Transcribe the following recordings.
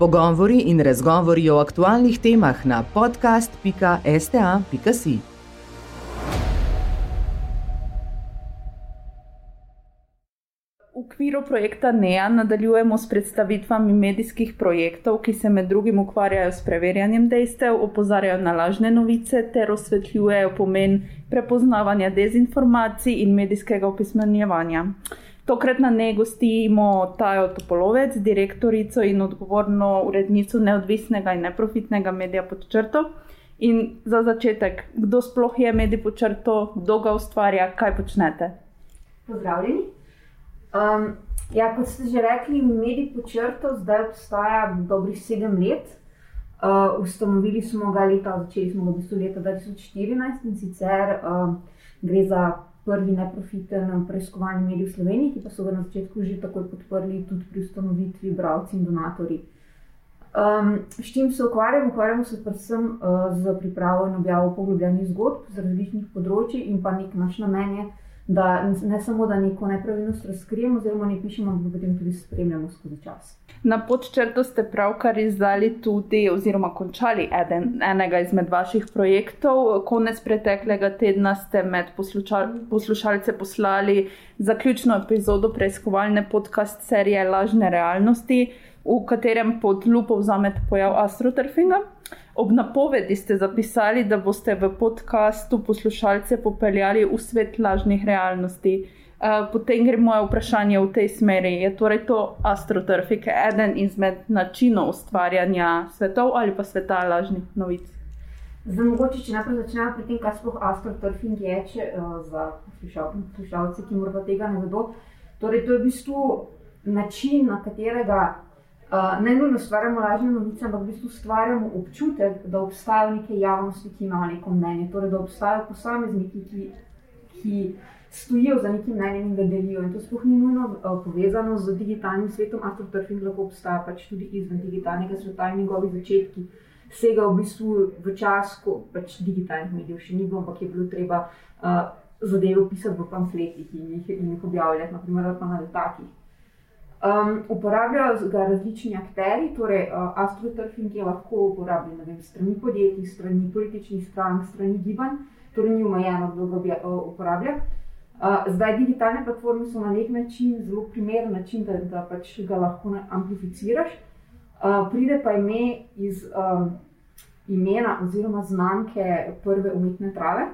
Pogovori in razgovori o aktualnih temah na podcast.sta.si. V okviru projekta NEA nadaljujemo s predstavitvami medijskih projektov, ki se med drugim ukvarjajo s preverjanjem dejstev, opozarjajo na lažne novice ter osvetljujejo pomen prepoznavanja dezinformacij in medijskega opismenjevanja. Tokrat na ne gostimo Tajo Topolovec, direktorico in odgovorno urednico neodvisnega in neprofitnega medija pod črto. In za začetek, kdo sploh je medij pod črto, kdo ga ustvarja, kaj počnete? Pozdravljeni. Um, ja, kot ste že rekli, medij pod črto zdaj obstaja dobrih sedem let. Uh, ustanovili smo ga leta, začeli smo ga v bistvu leta 2014 in sicer uh, gre za prvi neprofiten preiskovalni medij v Sloveniji, ki pa so ga na začetku že takoj podprli tudi pri ustanovitvi bralci in donatori. Um, s čim se ukvarjamo? Ukvarjamo se predvsem uh, z pripravo in objavo poglobljenih zgodb z različnih področji in pa nek naš namen je, da ne samo da neko nepravilnost razkrijemo, oziroma ne pišemo, ampak potem tudi spremljamo skozi čas. Na podčrtu ste pravkar izdali tudi, oziroma končali eden, enega izmed vaših projektov. Konec preteklega tedna ste med poslušal, poslušalce poslali zaključno epizodo preiskovalne podcast serije Lažne realnosti, v katerem pod lupo vzamete pojav astroturfinga. Ob napovedi ste zapisali, da boste v podkastu poslušalce popeljali v svet lažnih realnosti. Uh, potem gre moje vprašanje v tej smeri. Je torej to astroturfik eden izmed načinov ustvarjanja svetov ali pa sveta lažnih novic? Zdaj, mogoče, če najprej začnemo pri tem, kaj sploh astroturfing je, če, uh, za poslušalce, ki morda tega ne vedo. Torej, to je v bistvu način, na katerega Uh, ne nujno ustvarjamo lažne novice, ampak v bistvu ustvarjamo občutek, da obstajajo neke javnosti, ki imajo neko mnenje, torej da obstajajo posamezniki, ki, ki stojijo za nekim mnenjem in ga delijo. In to sploh ni nujno uh, povezano z digitalnim svetom, astroturfing lahko obstaja pač tudi izven digitalnega sveta in njegovi začetki. Sega v bistvu v čas, ko pač digitalnih medijev še ni bilo, ampak je bilo treba uh, zadeve opisati v pamfletih in jih, in jih objavljati, naprimer pa na letakih. Um, uporabljajo ga različni akteri, torej uh, astroturfing je lahko uporabljen vem, strani podjetij, strani političnih strank, strani gibanj, torej ni omejeno, kdo ga uh, uporablja. Uh, zdaj, digitalne platforme so na nek način zelo primeren način, da, da pač ga lahko amplificiraš. Uh, pride pa ime iz um, imena oziroma znamke prve umetne trave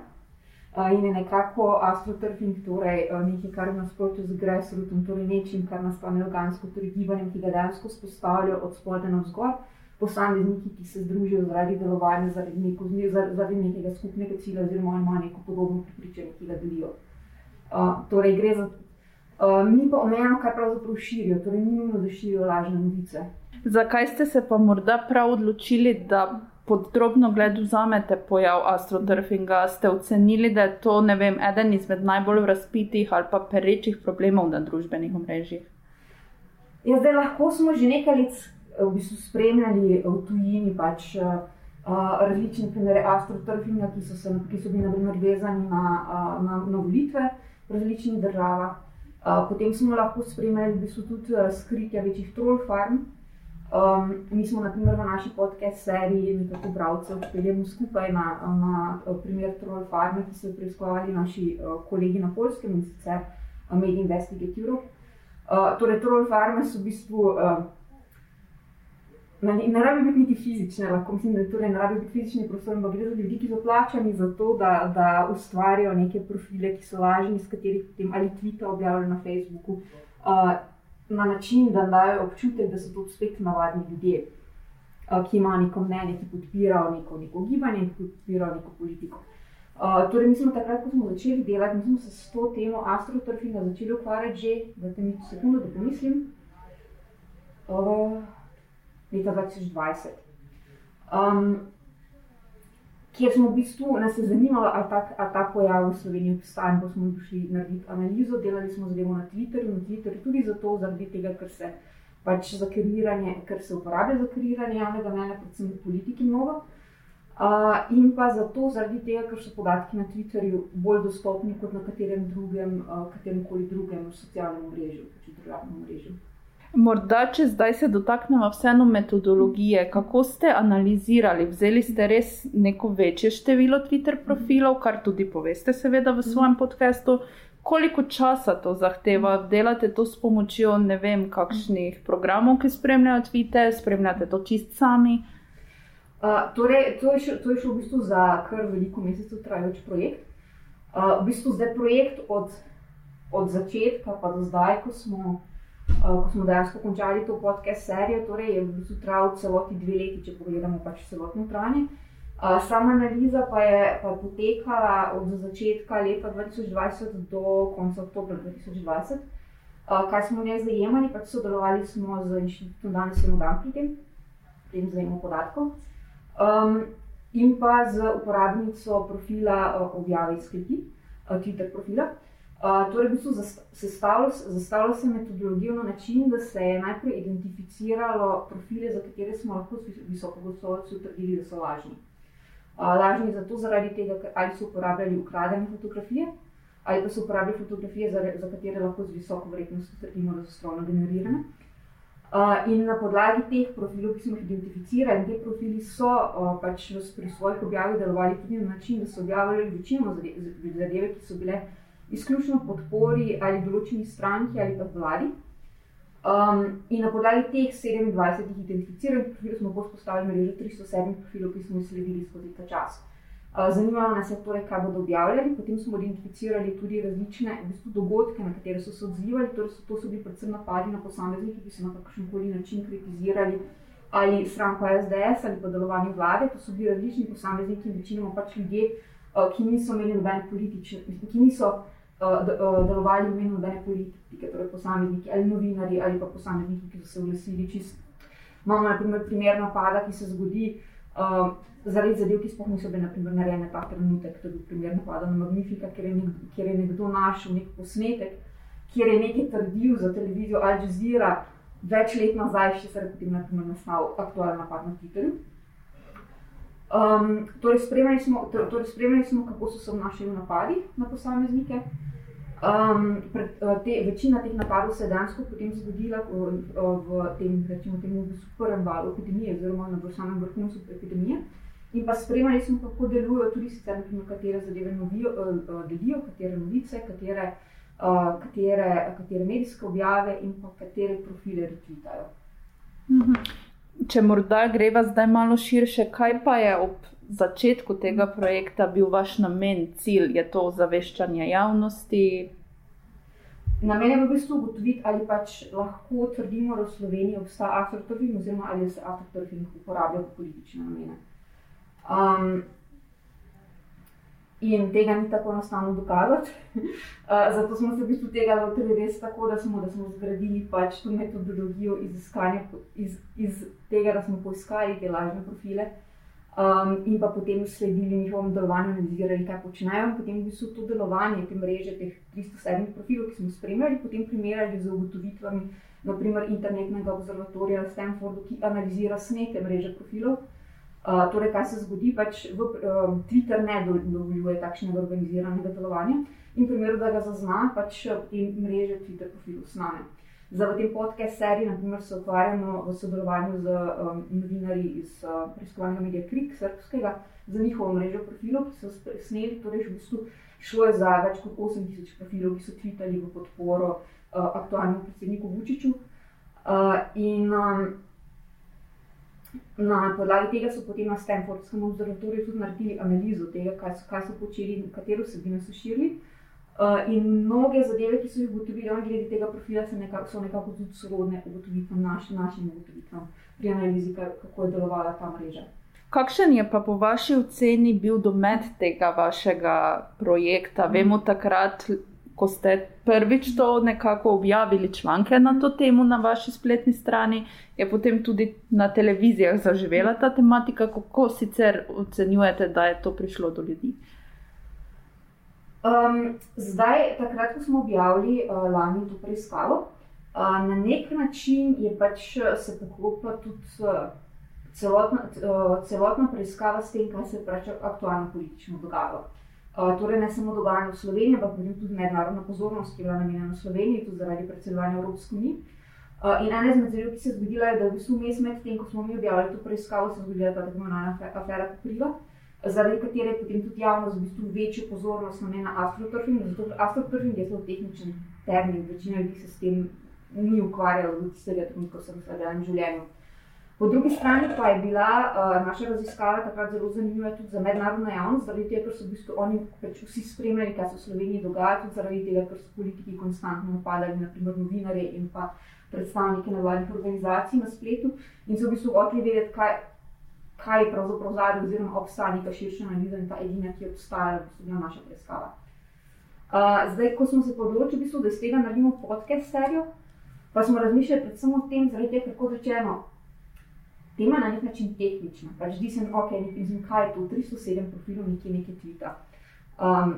in je nekako astroturfing, torej nekaj, kar je nasprotju z grassrootom, torej nečim, kar nastane organsko, torej gibanjem, ki ga dejansko spostavljajo od spodaj na vzgor, posamezniki, ki se združijo zaradi delovanja, zaradi, neko, zaradi nekega skupnega cilja, oziroma ima neko podobno pripričanje, ki ga delijo. Uh, torej, gre za. Uh, mi pa omejeno, kaj pravzaprav širijo, torej ni nujno, da širijo lažne novice. Zakaj ste se pa morda prav odločili, da pod drobno gled vzamete pojav astroturfinga, ste ocenili, da je to vem, eden izmed najbolj razpitih ali pa perečih problemov na družbenih omrežjih? Ja, zdaj lahko smo že nekaj let v bistvu spremljali v tujini pač, uh, različne primere astroturfinga, ki so, se, ki so bili naprimer vezani na, uh, na, na volitve v različnih državah. Uh, potem smo lahko spremljali v bistvu tudi skritja večjih troll farm. Um, mi smo, na primer, v naši podcast seriji nekako bralcev peljemo skupaj na, na primer Troll Farme, ki so preiskovali naši uh, kolegi na Polskem in sicer uh, Made Investigate Europe. Uh, torej, Troll Farme so v bistvu. Uh, Ne, ne rabi biti niti fizične, lahko mislim, da torej ne rabi biti fizični prostor, ampak gre za ljudi, ki so plačani za to, da, da ustvarijo neke profile, ki so lažni, s katerih potem ali tvite objavljajo na Facebooku. Uh, na način, da dajo občutek, da so to spet navadni ljudje, ki imajo neko mnenje, ki podpirajo neko, neko gibanje, ki podpirajo neko politiko. Uh, torej, mi smo takrat, ko smo začeli delati, mi smo se s to temo astroturfinga začeli ukvarjati že, da te mi sekundu, da pomislim, uh, leta 2020. Um, kjer smo v bistvu nas zanimali, ali ta, ali ta pojav v Sloveniji obstaja. Ko smo šli narediti analizo, delali smo zadevo na Twitterju, na Twitterju tudi zato, zaradi tega, ker se pač za kreiranje, ker se uporablja za kreiranje javnega mnenja, predvsem v politiki mnogo. Uh, in pa zato, zaradi tega, ker so podatki na Twitterju bolj dostopni kot na katerem drugem, uh, katerem koli drugem socialnem mrežu, pač državnem mrežu. Morda, če zdaj se dotaknemo vseeno metodologije, kako ste analizirali, vzeli ste res neko večje število Twitter profilov, kar tudi poveste, seveda, v svojem podkastu. Koliko časa to zahteva? Delate to s pomočjo ne vem, kakšnih programov, ki spremljajo Twitter, spremljate to čist sami? Uh, torej, to, je šel, to je šel v bistvu za kar veliko mesecev trajajoč projekt. Uh, v bistvu zdaj projekt od, od začetka pa do zdaj, ko smo ko smo dejansko končali to podcast serijo, torej je v bistvu trajal celoti dve leti, če pogledamo pač celotno trajanje. Uh, sama analiza pa je, pa potekala od začetka leta 2020 do konca oktobra 2020. Uh, kaj smo v njej zajemali, pač sodelovali smo z inštitutom danes in dan pri tem, pri tem zajemu podatkov. Um, in pa z uporabnico profila objave izkliki, uh, Twitter profila. Torej, v bistvu zastavlja se metodologijo na način, da se je najprej identificiralo profile, za katere smo lahko visokogostovosti utrdili, da so lažni. Uh, lažni zato zaradi tega, ker ali so uporabljali ukradene fotografije, ali pa so uporabljali fotografije, za, za katere lahko z visoko vrednostjo trdimo, da so strojno generirane. Uh, in na podlagi teh profilov, ki smo jih identificirali, te profili so uh, pač pri svojih objavah delovali tudi na način, da so objavljali večino zadeve, ki so bile izključno podpori ali določeni stranki ali pa vladi. Um, in na podlagi teh 27 identificiranih profilov smo postavili mrežo 307 profilov, ki smo jih sledili skozi ta čas. Uh, zanimalo nas je torej, kaj bodo objavljali, potem smo identificirali tudi različne v bistvu, dogodke, na katere so se odzivali. Torej so, to so bili predvsem napadi na posameznike, ki so na kakršen koli način kritizirali ali stranko SDS ali pa delovanje vlade. To so bili različni posamezniki, večinoma pač ljudje, ki niso imeli nobene politične, ki niso delovali v imenu nobene politike, torej posamezniki ali novinari ali pa posamezniki, ki so se oglasili čisto. Imamo na primer napada, ki se zgodi uh, zaradi zadev, ki sploh niso bile narejene ta trenutek. To je bil primer napada na Magnifika, kjer je, nek, kjer je nekdo našel nek posnetek, kjer je nekaj trdil za televizijo Al Jazeera več let nazaj, še se je potem nastal aktualen napad na Twitterju. Um, torej, spremljali smo, torej, spremljali smo, kako so se obnašali v napadih na posameznike. Um, pred, uh, te, večina teh napadov se je dejansko potem zgodila v, v tem, rečemo, temu, prvem valu epidemije, oziroma na samem vrhuncu epidemije. In pa spremljali smo, kako delujejo tudi sicer, naprimer, katere zadeve novijo, uh, delijo, katere novice, katere, uh, katere, katere medijske objave in pa katere profile retvitajo. -hmm. Če morda greva zdaj malo širše, kaj pa je ob začetku tega projekta bil vaš namen, cilj, je to ozaveščanje javnosti? Namen je v bistvu ugotoviti, ali pač lahko trdimo, da v Sloveniji obstaja afrotovin, oziroma ali se afrotovin uporablja v politične namene. Um, in tega ni tako enostavno dokazati. Uh, zato smo se v bistvu tega lotili res tako, da smo, da smo zgradili pač to metodologijo iz, iz, iz tega, da smo poiskali te lažne profile um, in pa potem sledili njihovemu delovanju, analizirali, kaj počnejo. Potem v bistvu to delovanje te mreže, teh 307 profilov, ki smo spremljali, potem primerjali z ugotovitvami, naprimer internetnega observatorija v Stanfordu, ki analizira snete mreže profilov. Uh, torej, kaj se zgodi, pač v um, Twitter ne dovoljuje takšnega organiziranega delovanja in v primeru, da ga zazna, pač te mreže Twitter profilov sname. Za v tem podcast seriji, naprimer, se ukvarjamo v sodelovanju z um, novinarji iz uh, preiskovalnega medija Krik, srpskega, za njihovo mrežo profilov, ki so sneli. Torej, v bistvu šlo je za več kot 8000 profilov, ki so tvitali v podporo uh, aktualnemu predsedniku Vučiću. Uh, in um, na podlagi tega so potem na Stanfordskem observatoriju tudi naredili analizo tega, kaj so, kaj so počeli in katero vsebino so širili. Uh, in mnoge zadeve, ki so jih ugotovili, glede tega profila, nekako, so nekako tudi sorodne ugotovitvam, naš, našim ugotovitvam pri analizi, kako je delovala ta mreža. Kakšen je pa po vaši oceni bil domet tega vašega projekta? Vemo takrat, ko ste prvič to nekako objavili članke na to temo na vaši spletni strani, je potem tudi na televizijah zaživela ta tematika. Kako sicer ocenjujete, da je to prišlo do ljudi? Um, zdaj, takrat, ko smo objavili uh, lani to preiskavo, uh, na nek način je pač uh, se poklopila tudi uh, celotna, uh, celotna preiskava s tem, kaj se je pač aktualno politično dogajalo. Uh, torej, ne samo dogajanje v Sloveniji, ampak tudi mednarodna pozornost, ki je bila namenjena Sloveniji, tudi zaradi predsedovanja Evropske unije. Uh, in ena izmed zadev, ki se je zgodila, je, da v bistvu mes med tem, ko smo mi objavili to preiskavo, se je zgodila ta tako imenovana afera Kopriva, zaradi katere je potem tudi javnost v bistvu večjo pozornost namenila astroturfing. Zato astroturfing je zelo tehničen termin, večina ljudi se s tem ni ukvarjala v tistega trenutka, ko sem v realnem življenju. Po drugi strani pa je bila uh, naša raziskava takrat zelo zanimiva tudi za mednarodno javnost, zaradi tega, ker so v bistvu oni pač vsi spremljali, kaj se v Sloveniji dogaja, tudi zaradi tega, ker so politiki konstantno napadali, naprimer novinarje in pa predstavnike nevladnih organizacij na spletu in so v bistvu hoteli vedeti, kaj, kaj je pravzaprav zadnji, oziroma obstaja neka širša analiza in ta edina, ki je obstajala, v bistvu naša preiskava. Uh, zdaj, ko smo se odločili, v bistvu, da iz tega naredimo podcast serijo, pa smo razmišljali predvsem o tem, zaradi tega, kako rečeno tema na nek način tehnična. Pač zdi se ok, mislim, kaj je to, 307 profilov, nekaj nekaj tvita. Um,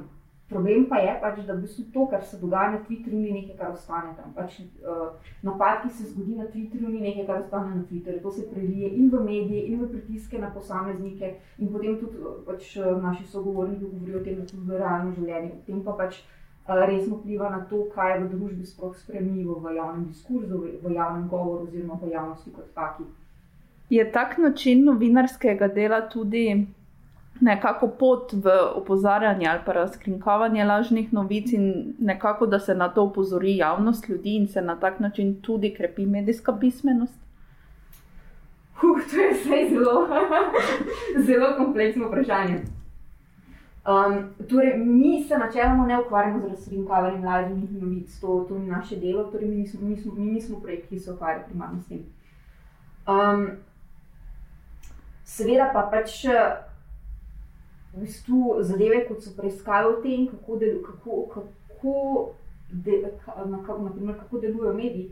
problem pa je, pač, da v bistvu to, kar se dogaja na Twitterju, ni nekaj, kar ostane tam. Pač, uh, napad, ki se zgodi na Twitterju, ni nekaj, kar ostane na Twitterju. To se prelije in v medije, in v pritiske na posameznike, in potem tudi uh, pač, uh, naši sogovorniki govorijo o tem, da so v realnem življenju. Potem pa pač uh, resno vpliva na to, kaj je v družbi sploh spremljivo v javnem diskurzu, v javnem govoru oziroma v javnosti kot taki. Je tak način novinarskega dela tudi nekako pot v opozarjanje ali pa razkrinkovanje lažnih novic in nekako, da se na to upozori javnost ljudi in se na tak način tudi krepi medijska pismenost? Huh, to je vse zelo, zelo kompleksno vprašanje. Um, torej, mi se načeloma ne ukvarjamo z razkrinkovanjem lažnih novic, to, to ni naše delo, torej mi nismo, mi nismo, mi nismo projekt, ki se ukvarja primarno s tem. Um, Seveda pa pač v bistvu zadeve, kot so preiskave o tem, kako, del, kako, kako, de, naprimer, kako delujejo mediji.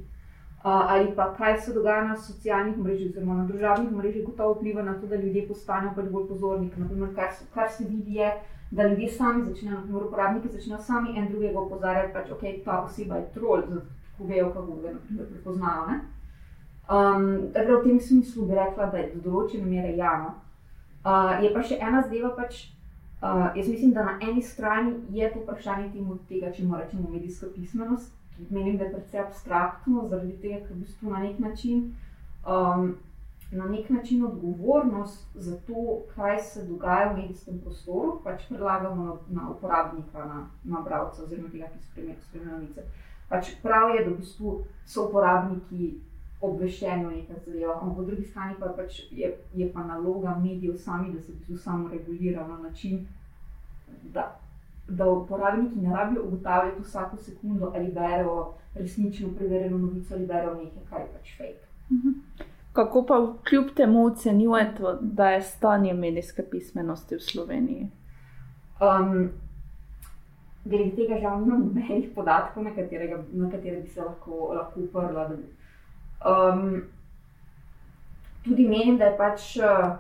Uh, ali pa kaj se dogaja na socialnih mrežah, oziroma na družbenih mrežah, kako to vpliva na to, da ljudje postanejo pač bolj pozorni. Naprimer, kar, kar se vidi, je, da ljudje sami začnejo, naprimer, uporabniki začnejo sami en drugega opozarjati, da pač, okay, ta oseba je trol, da vejo, kako ga prepoznajo. Um, v tem smislu bi rekla, da je do določene mere jama. Uh, je pa še ena zdeva, pač, uh, jaz mislim, da na eni strani je to vprašanje tega, če moramo reči medijska pismenost. Menim, da je precej abstraktno, zaradi tega, ker v bistvu na nek način, um, na nek način odgovornost za to, kaj se dogaja v medijskem prostoru, pač predlagamo na, na uporabnika, na, na bralca, oziroma tega, ki spremlja novice. Pač prav je, da v bistvu so uporabniki obveščeni o nekaj zadevah. Po drugi strani pa pač je, je pa naloga medijev sami, da se to samo regulirajo na način, da, da uporabniki ne rabijo ugotavljati vsako sekundo, ali berejo resnično preverjeno novico ali berejo nekaj, kar je pač fake. Mhm. Kako pa kljub temu ocenjujete, da je stanje medijske pismenosti v Sloveniji? Um, glede tega, žal, nimam nobenih podatkov, na, na katere bi se lahko, lahko uprla. Um, tudi menim, da je pač uh,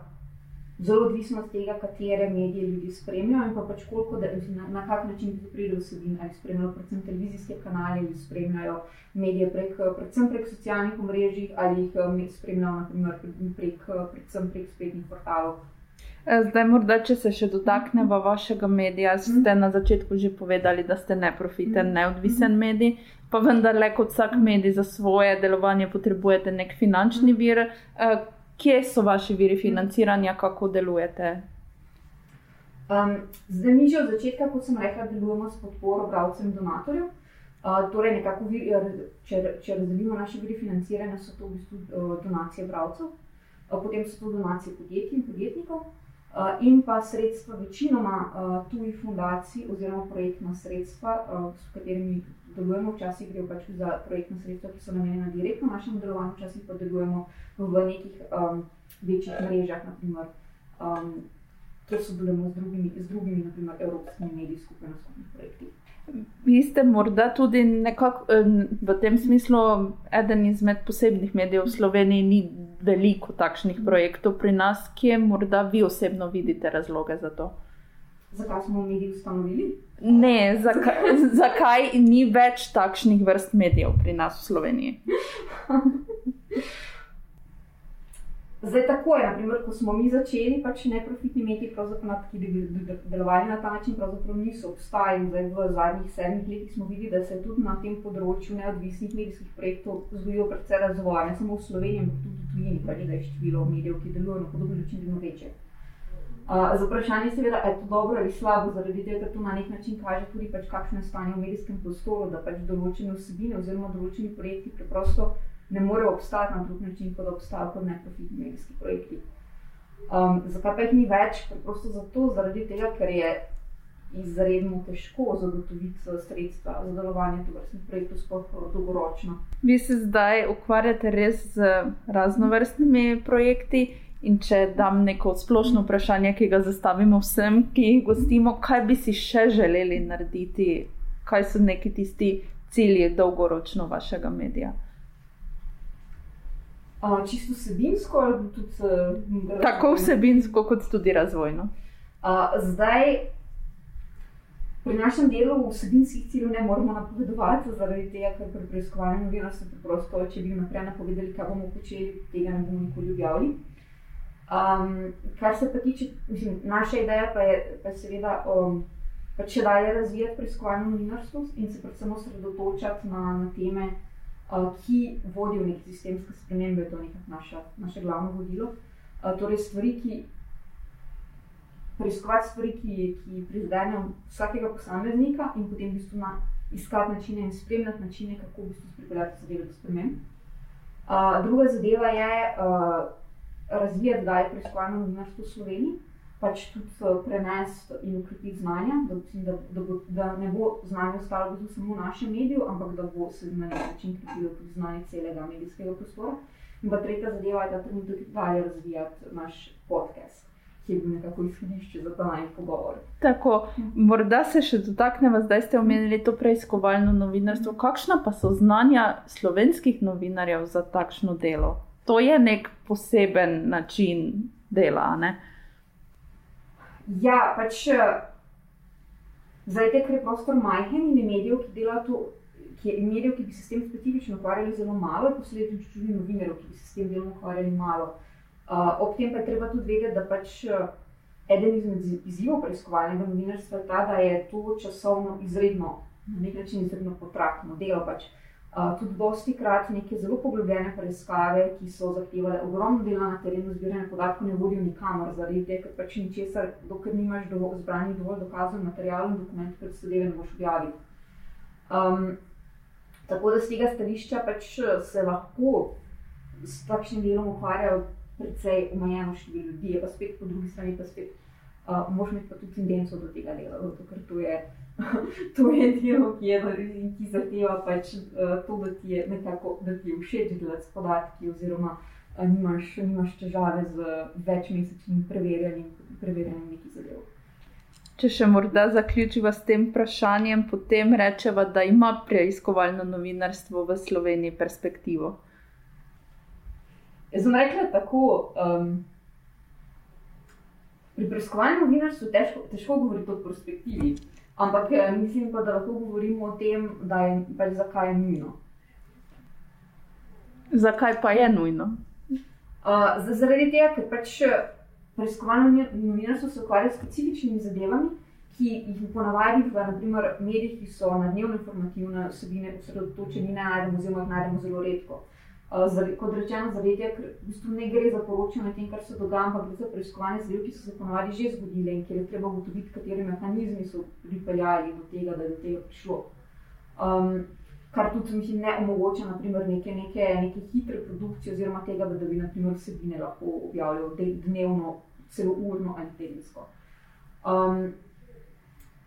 zelo odvisno od tega, katere medije ljudi spremljajo in pa pač koliko, da, na, na kak način ti pride vsebina. Ali spremljajo predvsem televizijske kanale, ali spremljajo medije prek, predvsem prek socialnih omrežij, ali jih um, spremljajo naprimer, prek, predvsem prek spletnih portalov. E, zdaj, morda, če se še dotaknemo vašega medija, ste na začetku že povedali, da ste neprofiten, neodvisen medij pa vendarle, kot vsak medij za svoje delovanje, potrebujete nek finančni vir. Eh, kje so vaši viri financiranja, kako delujete? Um, zdaj, mi že od začetka, kot sem rekla, delujemo s podporo bralcem in donatorjem. Uh, torej, nekako, vir, če, če razdelimo naše viri financiranja, so to v bistvu uh, donacije bralcev, uh, potem so to donacije podjetij in podjetnikov, uh, in pa sredstva večinoma uh, tujih fundacij oziroma projektna sredstva, uh, s katerimi delujemo, včasih gre pač za projektne sredstva, ki so namenjena direktno našemu delovanju, včasih pa delujemo v nekih um, večjih mrežah, naprimer, um, kjer sodelujemo z drugimi, z drugimi naprimer, evropskimi mediji skupaj na skupnih projektih. Vi ste morda tudi nekako v tem smislu eden izmed posebnih medijev v Sloveniji, ni veliko takšnih projektov pri nas, kje morda vi osebno vidite razloge za to? Zakaj smo mediji ustanovili? Ne, zakaj, zakaj ni več takšnih vrst medijev pri nas v Sloveniji? Zdaj, tako je, naprimer, ko smo mi začeli, pač neprofitni mediji, ki bi delovali na ta način, pravzaprav niso obstajali. Zdaj, v zadnjih sedmih letih smo videli, da se tudi na tem področju neodvisnih medijskih projektov zgodijo predvsej razvoj, ne samo v Sloveniji, ampak tudi v tujini, pa je število medijev, ki delujejo na podoben način, vedno večje. Uh, za vprašanje je seveda, je to dobro ali slabo, zaradi tega, ker to na nek način kaže tudi, pač, kakšno je stanje v medijskem prostoru, da pač določene vsebine oziroma določeni projekti preprosto ne morejo obstati na drug način, kot obstajajo kot neprofitni medijski projekti. Um, zakaj pa jih ni več? Preprosto zato, zaradi tega, ker je izredno težko zagotoviti sredstva za delovanje tovrstnih projektov, sploh dolgoročno. Vi se zdaj ukvarjate res z raznovrstnimi projekti. In če dam neko splošno vprašanje, ki ga zastavimo vsem, ki jih gostimo, kaj bi si še želeli narediti, kaj so neki tisti cilji dolgoročno vašega medija? Uh, čisto vsebinsko, ali tudi uh, tako vsebinsko, kot tudi razvojno. Uh, zdaj, pri našem delu vsebinskih ciljev ne moremo napovedovati, zaradi tega, ker pri preiskovanju novinarstva preprosto, če bi naprej napovedali, kaj bomo počeli, tega ne bomo nikoli objavili. Um, kar se pa tiče, mislim, naša ideja pa je, pa seveda, um, pa če dalje razvijati preiskovalno novinarstvo in se predvsem osredotočati na, na teme ki vodijo v neke sistemske spremembe, to je nekako naša, naše glavno vodilo. Torej, stvari, ki preiskovati stvari, ki, ki prizadenejo vsakega posameznika in potem v bistvu na, iskati načine in spremljati načine, kako v bistvu pripeljati zadeve do sprememb. Uh, druga zadeva je uh, razvijati dalje preiskovalno novinarstvo v Sloveniji pač tudi eh, prenesti in ukrepiti znanja, da, da, da, bo, da ne bo znanje ostalo samo v našem mediju, ampak da bo se na nek način krepilo tudi znanje celega medijskega prostora. In pa tretja zadeva je, da trenutno dalje razvijati naš podcast. Ki je bil nekako izhodišče za ta najmanj pogovor. Tako, morda se še dotaknemo, zdaj ste omenili to preiskovalno novinarstvo. Kakšna pa so znanja slovenskih novinarjev za takšno delo? To je nek poseben način dela. Ne? Ja, pač zdaj, ker je prostor majhen in je medijev, ki delajo to, ki je medijev, ki bi se s tem specifično ukvarjali zelo malo, posledično tudi novinarjev, ki bi se s tem delom ukvarjali malo. Uh, ob tem pa je treba tudi vedeti, da pač eden izmed izzivov preiskovalnega novinarstva je ta, da je to časovno izredno, na nek način izredno potratno delo. Pač. Uh, tudi dosti krat neke zelo poglobljene preiskave, ki so zahtevale ogromno dela na terenu, zbiranje podatkov, ne vodijo nikamor, zaradi tega, ker pač ničesar, dokler nimaš dovolj zbranih dovolj dokazov, materialov in dokumentov, ki se dele ne boš objavil. Um, tako da z tega stališča pač se lahko s takšnim delom ukvarjajo precej omejeno število ljudi, pa spet po drugi strani pa spet uh, možno pa tudi tendenco do tega dela, zato ker to je to je delo, ki, je, ki zahteva pač, uh, to, da ti je nekako da ti je všeč delati s podatki, oziroma uh, nimaš, nimaš težave z večmesečnim preverjanjem, preverjanjem nekih zadev. Če še morda zaključiva s tem vprašanjem, potem rečeva, da ima preiskovalno novinarstvo v Sloveniji perspektivo. Jaz sem rekla tako. Um, pri preiskovalnem novinarstvu težko, težko govoriti o perspektivi. Ampak eh, mislim pa, da lahko govorimo o tem, da je pač zakaj je nujno. Zakaj pa je nujno? Uh, zaradi tega, ker pač eh, preiskovalno novinarstvo se ukvarja s specifičnimi zadevami, ki jih ponavadi v naprimer, medijih, ki so na dnevno informativne vsebine osredotočeni, ne najdemo, oziroma jih najdemo zelo redko. Uh, kot rečeno, tega, ker v bistvu ne gre za poročanje o tem, kar se dogaja, ampak gre za preiskovanje zadev, ki so se ponovadi že zgodile in kjer je treba ugotoviti, kateri mehanizmi so pripeljali do tega, da je do tega prišlo. Um, kar tudi mislim, ne omogoča naprimer, neke, neke, neke hitre produkcije, oziroma tega, da, da bi naprimer, vsebine lahko objavljali dnevno, celo urno ali tedensko. Um,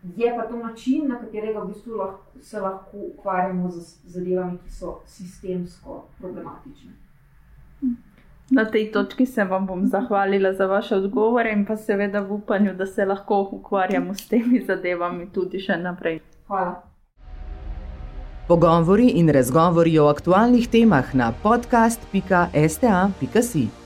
Je pa to način, na katerega v bistvu lahko, se lahko ukvarjamo z zadevami, ki so sistemsko problematične. Na tej točki se vam bom zahvalila za vaše odgovore in pa seveda v upanju, da se lahko ukvarjamo s temi zadevami tudi še naprej. Hvala. Pogovori in razgovori o aktualnih temah na podcast.sta.si.